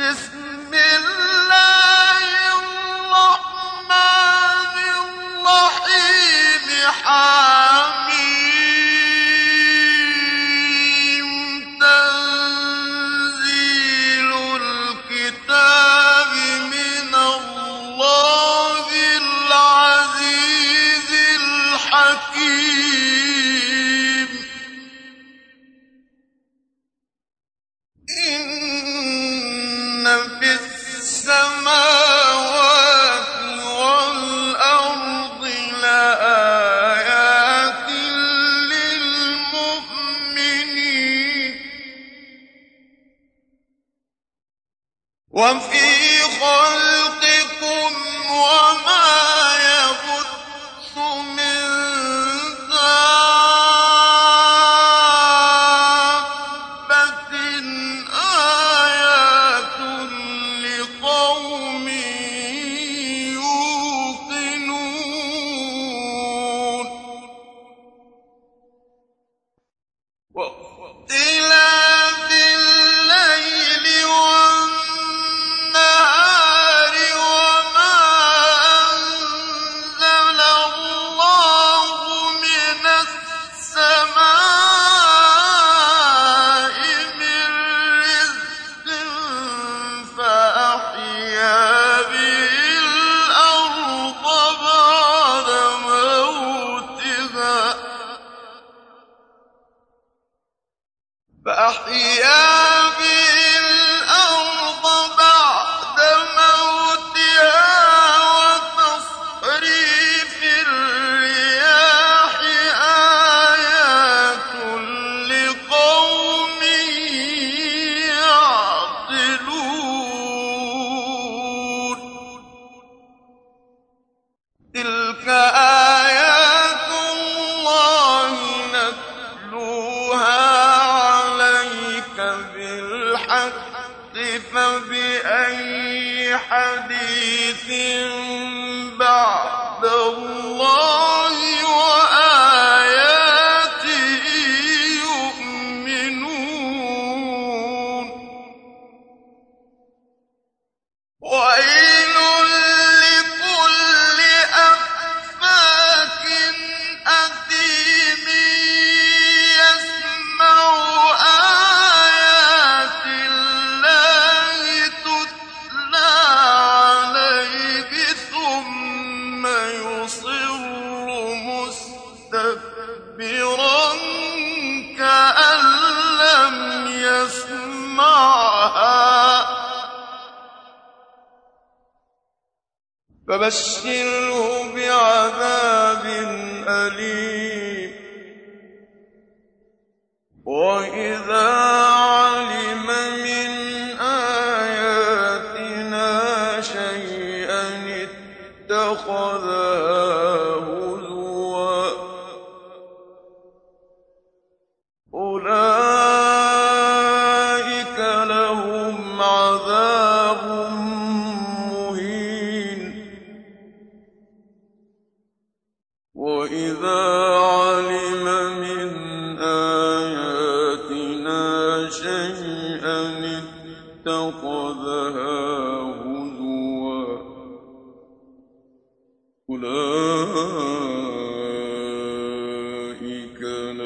بسم وانفع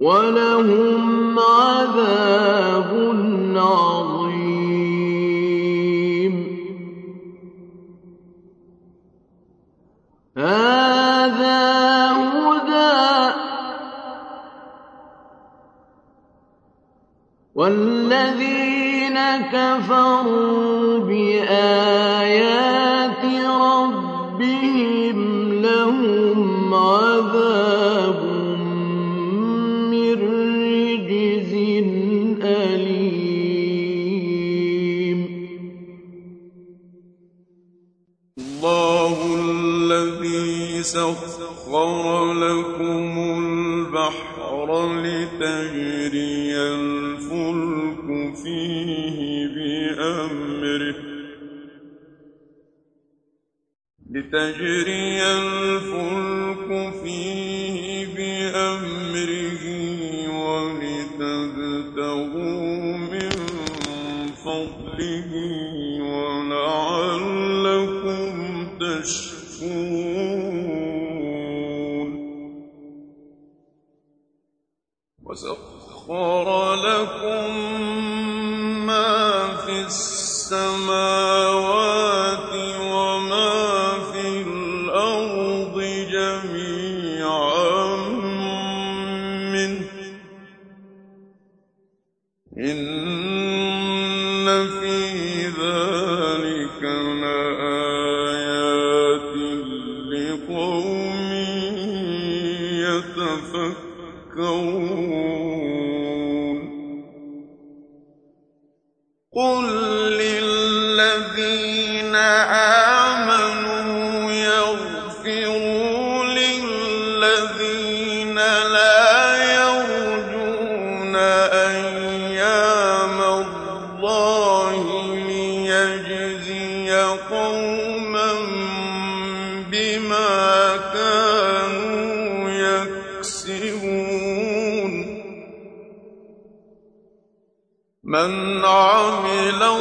ولهم عذاب عظيم. هذا هدى والذين كفروا سخر لكم البحر لتجري الفلك فيه بأمره. لتجري الفلك فيه بأمره ولتبتغوا من فضله ولعلكم تشكرون. وسخر لكم ما في السماء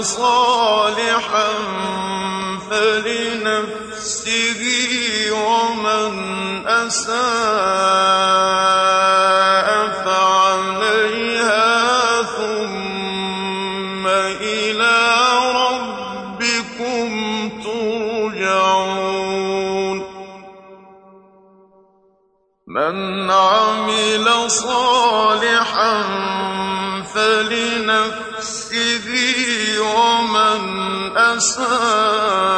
صالحا فلنفسه ومن أساء فعليها ثم إلى ربكم ترجعون. من عمل صالحا فلنفسه ومن أساء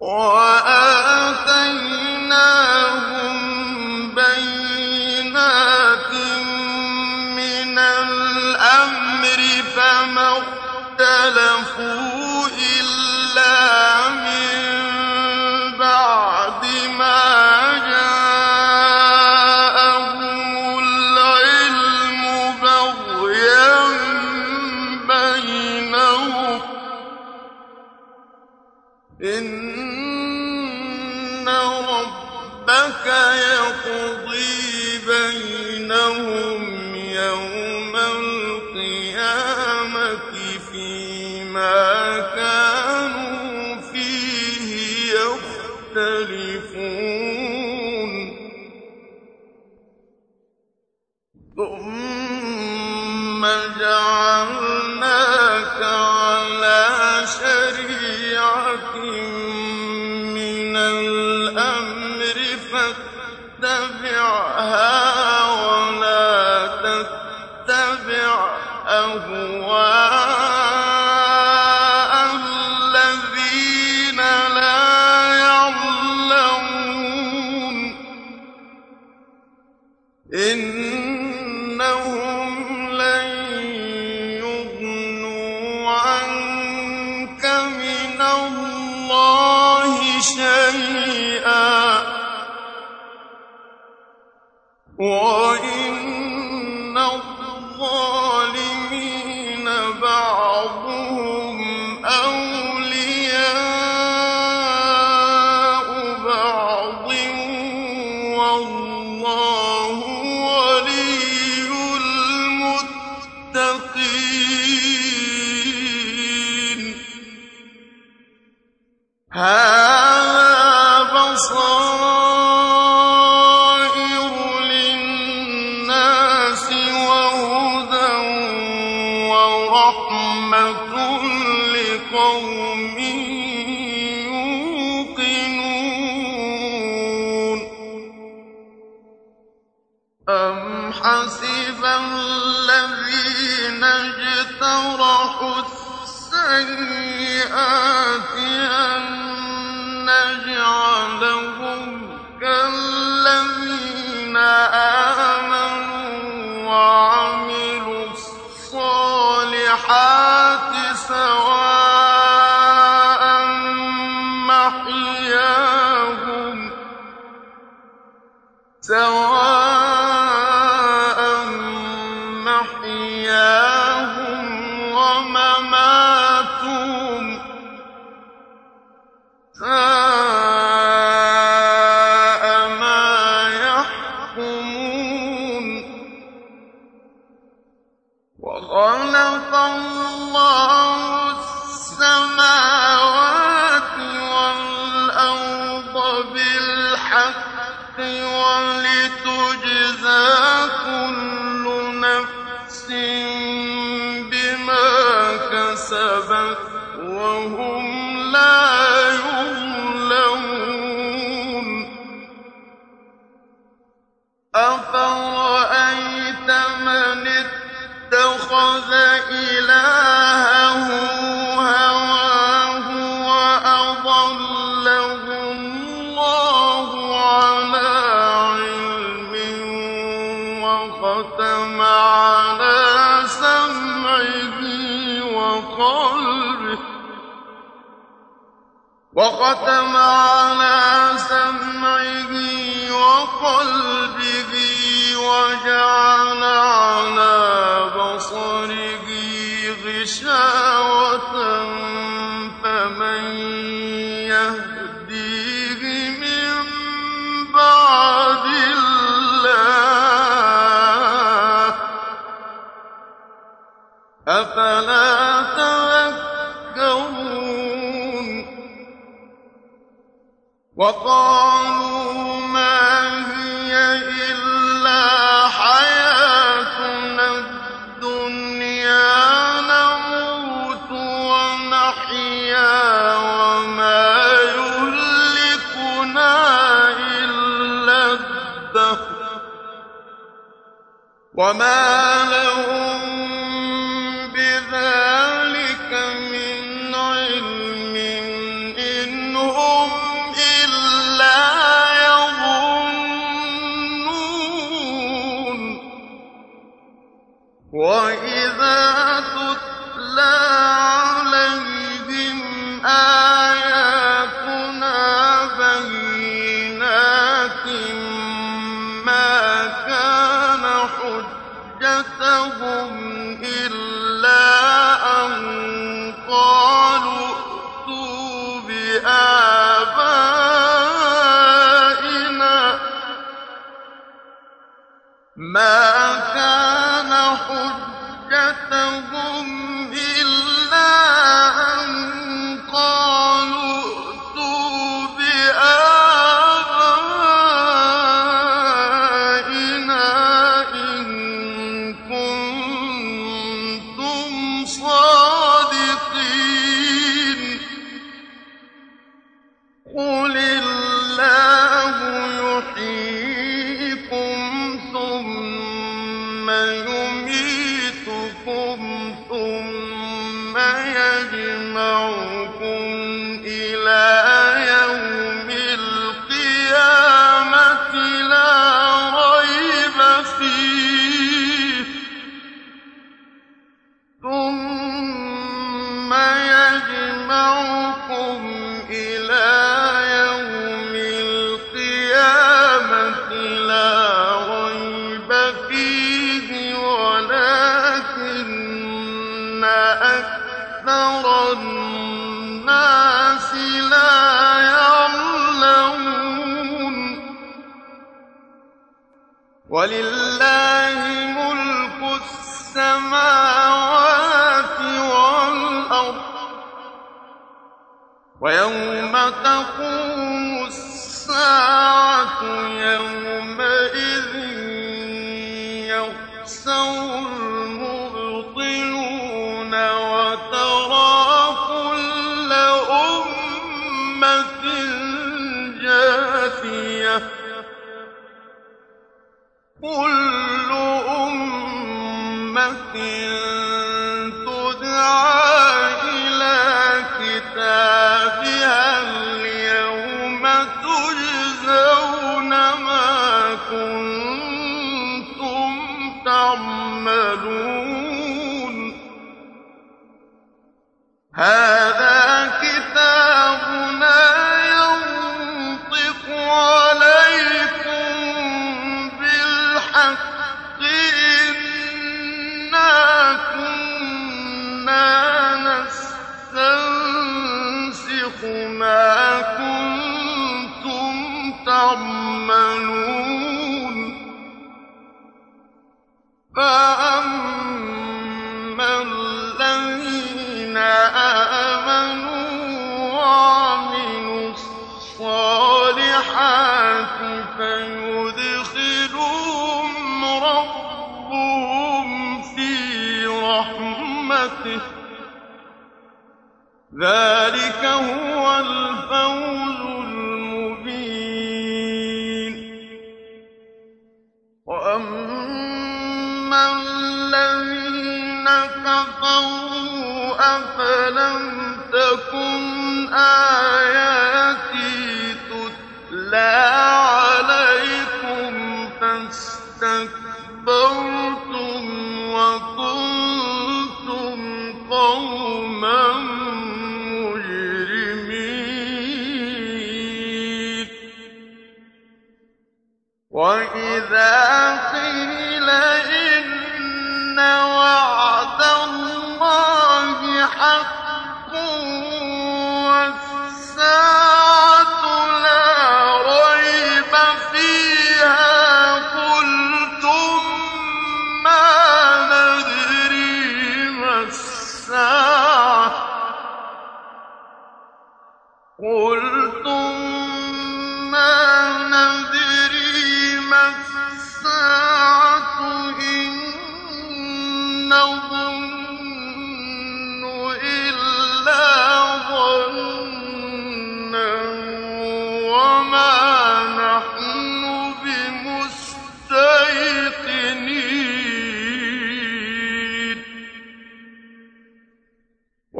وأ إنهم لن يغنوا عنك من الله شيئا. Huh? حسبا وختم على وقالوا ما هي إلا حياتنا الدنيا نموت ونحيا وما يهلكنا إلا الدهر. وما امرأته ولله ملك السماوات والأرض. ويوم تقوم الساعة يومئذ يخسر المبطلون وترى ذلك هو الفوز المبين. وأما الذين كفروا أفلم تكن آه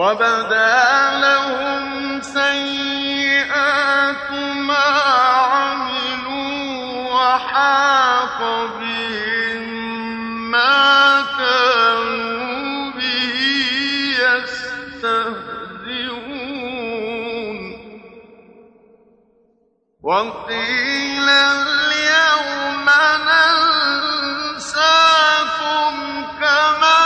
وبدا لهم سيئات ما عملوا وحاق بهم ما كانوا به يستهزئون. وقيل اليوم ننساكم كما